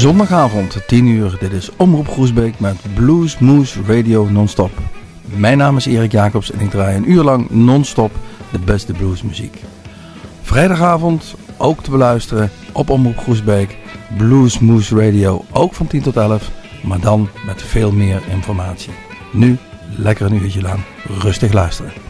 Zondagavond, 10 uur. Dit is Omroep Groesbeek met Blues Moose Radio non-stop. Mijn naam is Erik Jacobs en ik draai een uur lang non-stop de beste bluesmuziek. Vrijdagavond ook te beluisteren op Omroep Groesbeek. Blues Moose Radio ook van 10 tot 11, maar dan met veel meer informatie. Nu lekker een uurtje lang rustig luisteren.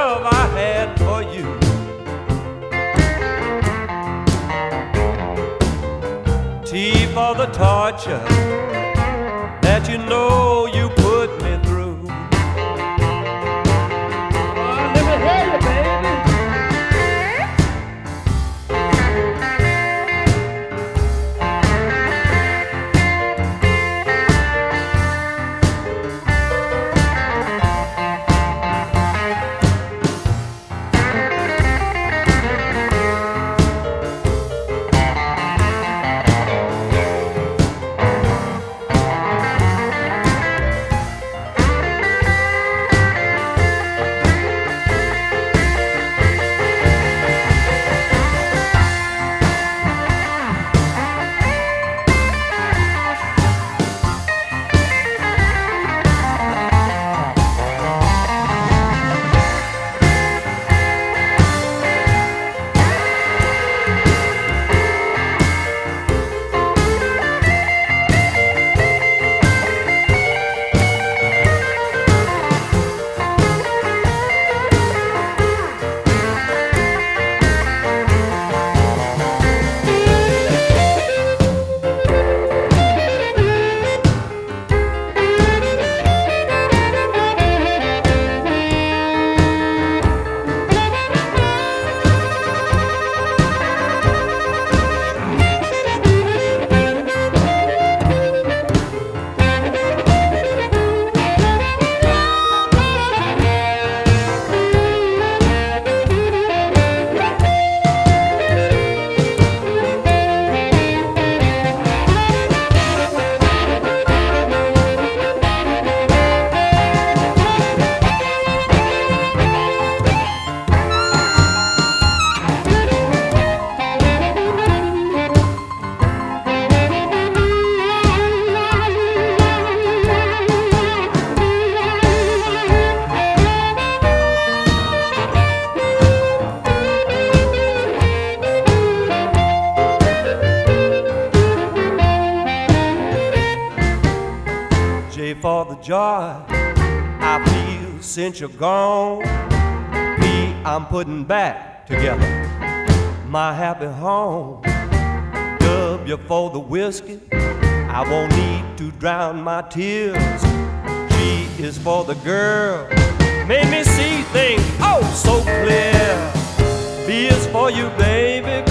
The torture that you know you since you're gone. Me, I'm putting back together my happy home. W for the whiskey, I won't need to drown my tears. G is for the girl, made me see things oh so clear. B is for you, baby.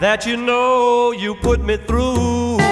That you know you put me through.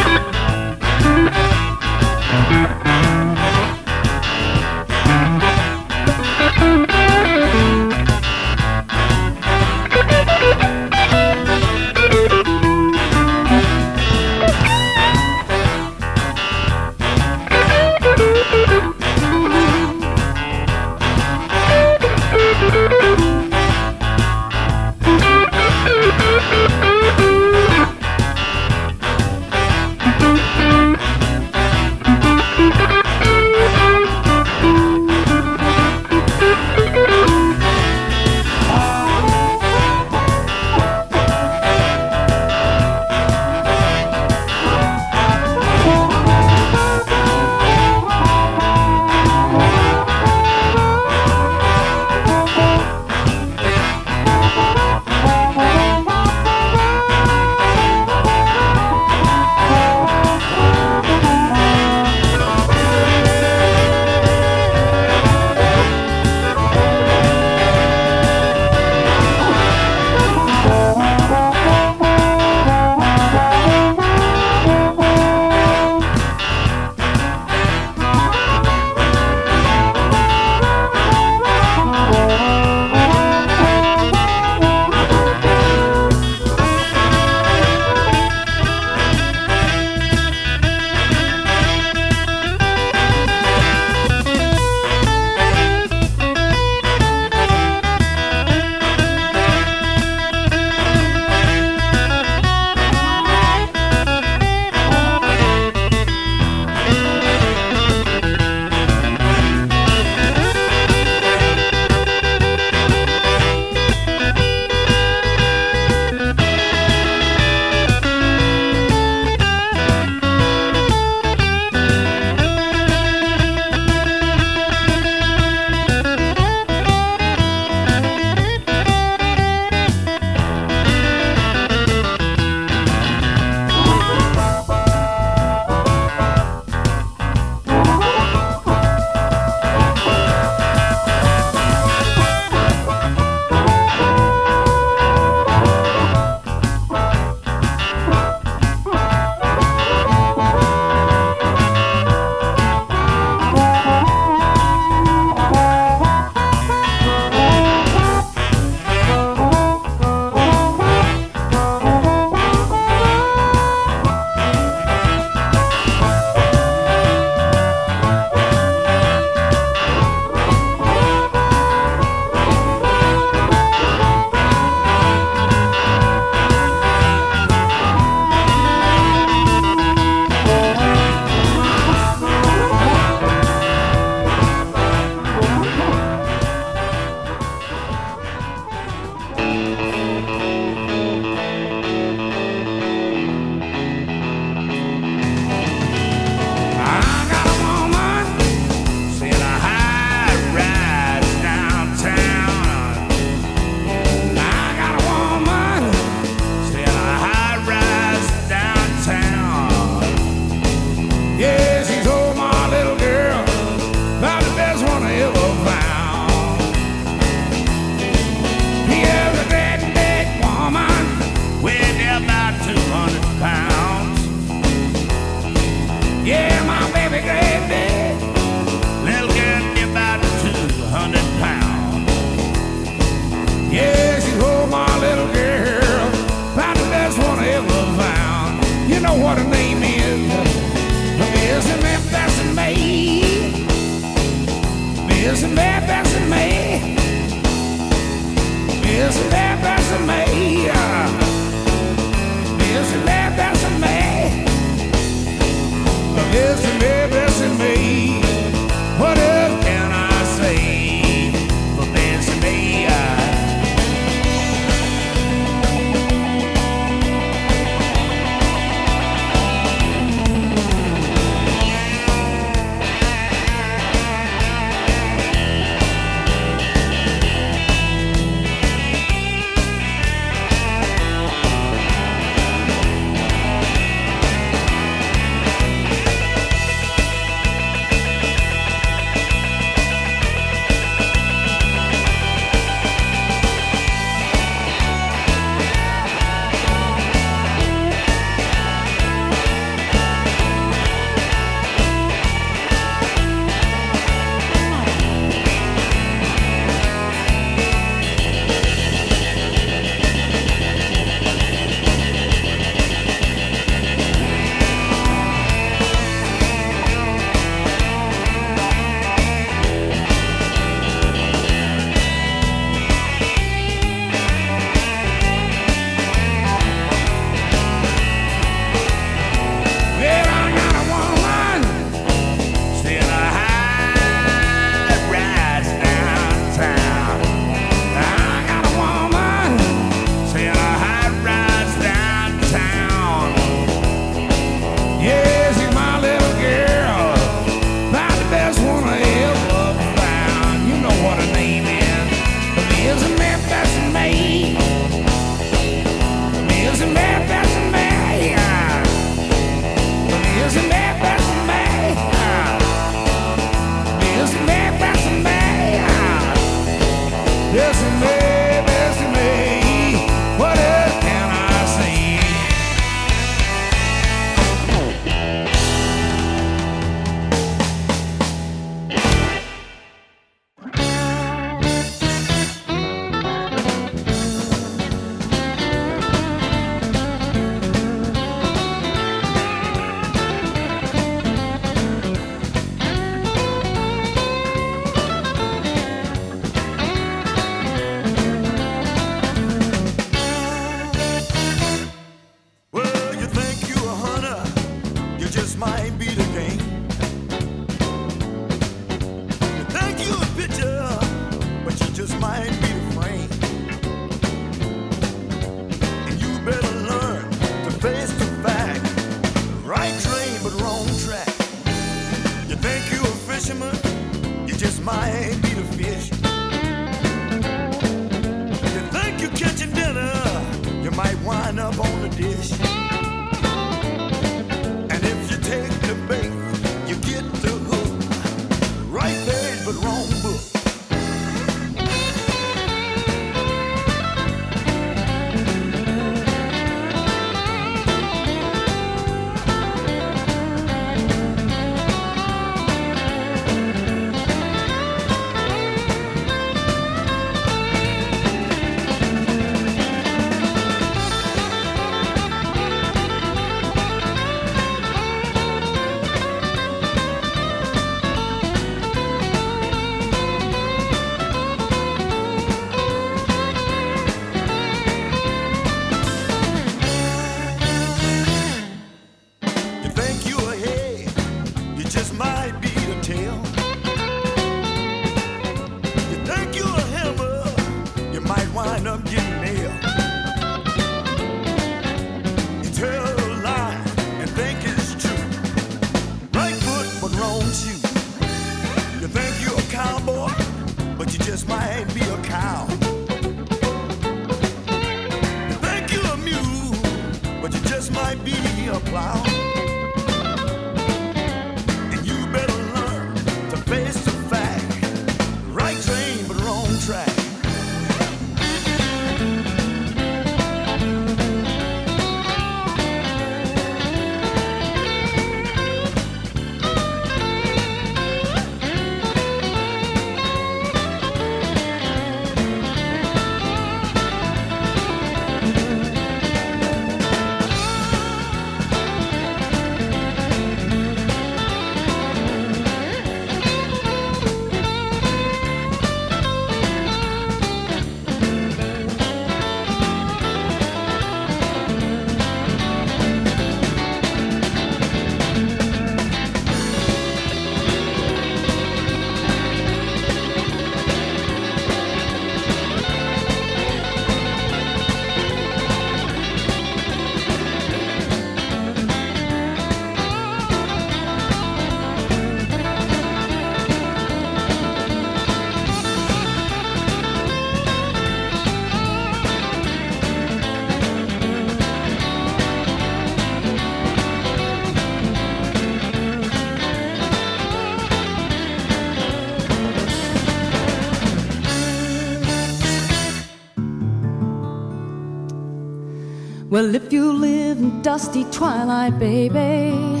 dusty twilight, baby,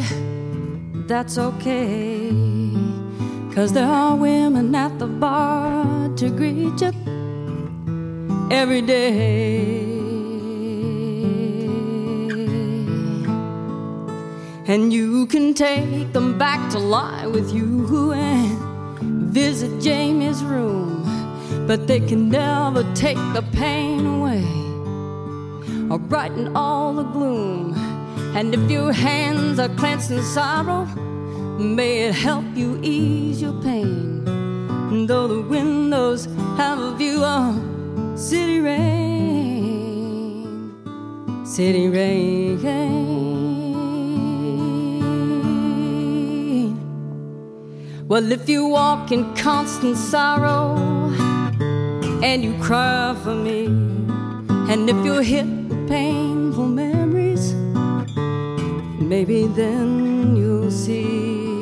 that's okay. Cause there are women at the bar to greet you every day. And you can take them back to lie with you and visit Jamie's room. But they can never take the brighten all the gloom. And if your hands are clenched in sorrow, may it help you ease your pain. And though the windows have a view of city rain, city rain. Well, if you walk in constant sorrow and you cry for me, and if you hit painful memories, maybe then you'll see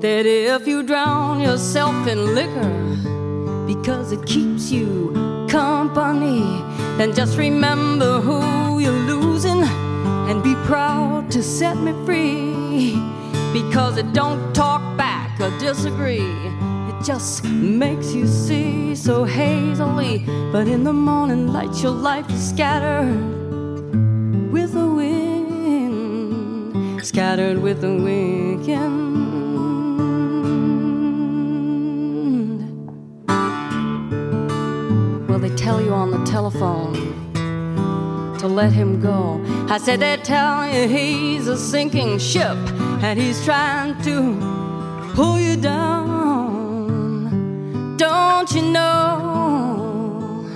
that if you drown yourself in liquor because it keeps you company, then just remember who you're losing and be proud to set me free because it don't talk back or disagree. Just makes you see so hazily. But in the morning light, your life is scattered with the wind, scattered with the wind. Well, they tell you on the telephone to let him go. I said they tell you he's a sinking ship and he's trying to pull you down. Don't you know?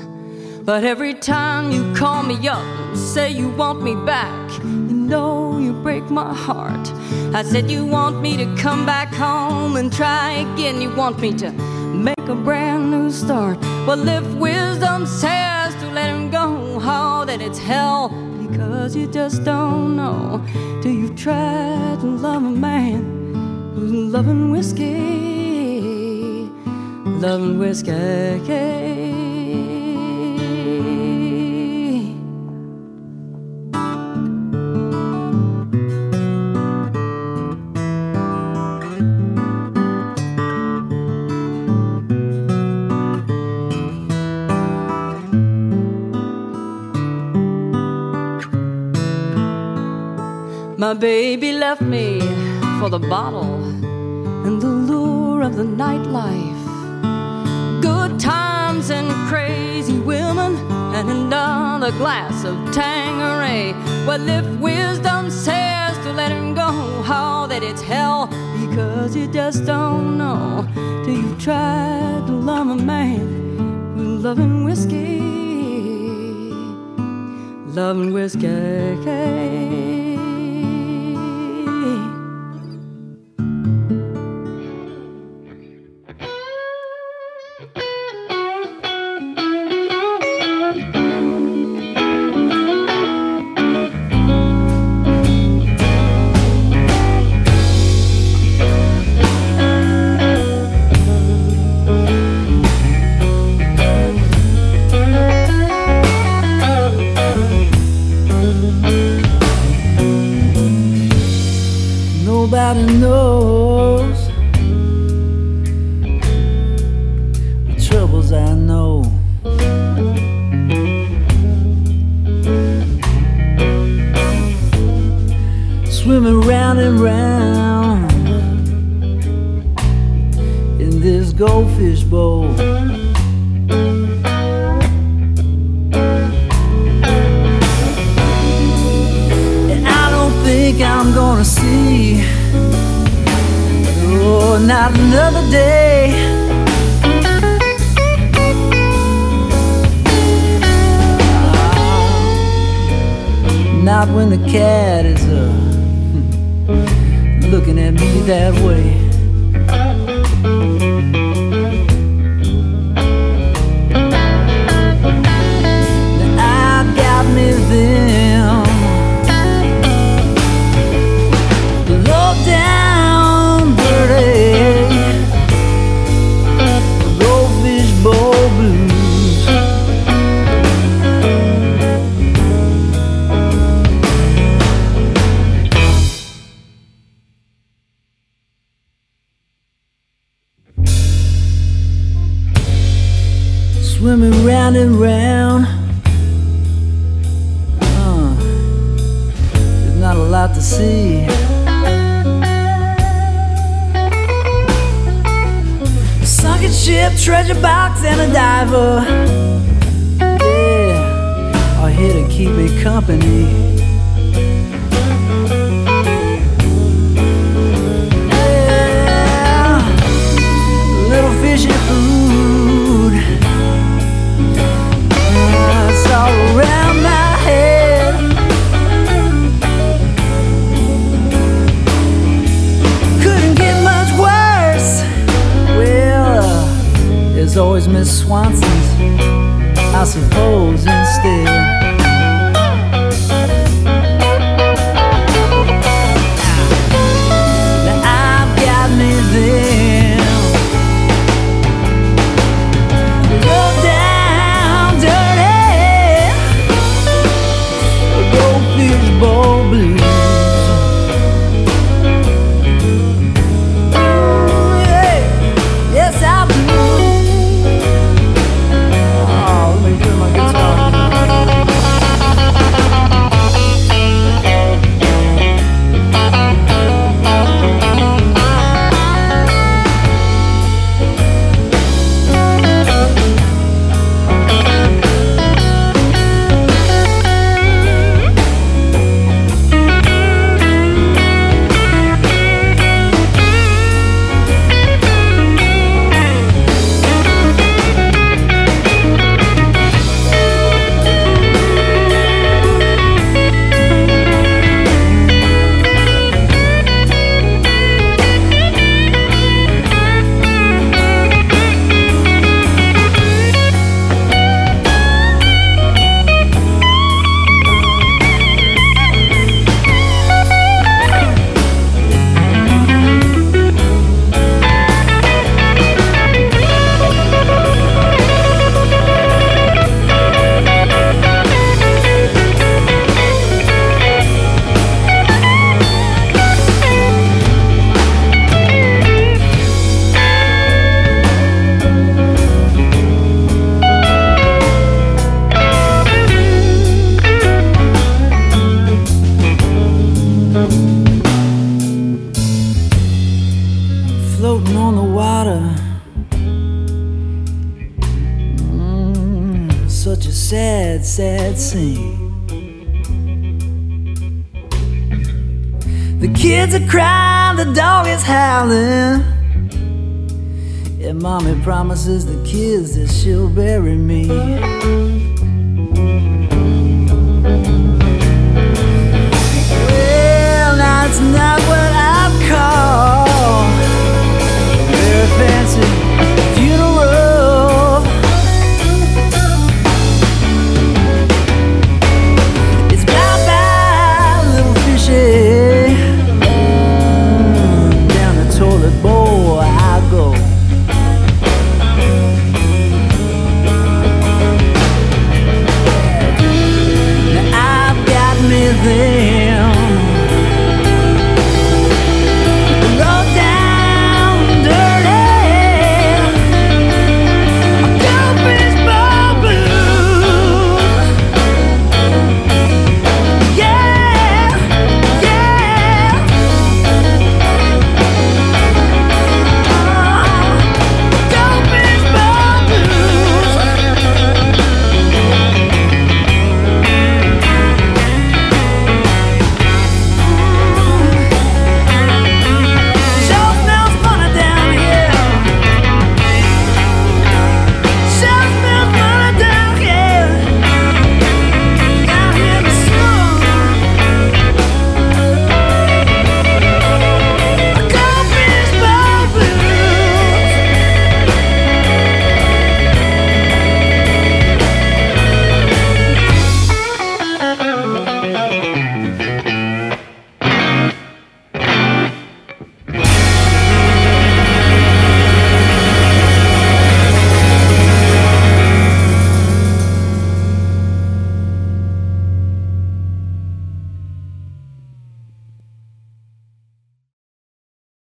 But every time you call me up and say you want me back, you know you break my heart. I said you want me to come back home and try again. You want me to make a brand new start. Well, if wisdom says to let him go, oh, that it's hell because you just don't know. Till you've tried to love a man who's loving whiskey, loving whiskey. My baby left me for the bottle and the lure of the nightlife. Times and crazy women and another glass of Tanqueray. Well, if wisdom says to let him go, oh, that it's hell because you just don't know till you try to love a man who's loving whiskey, loving whiskey.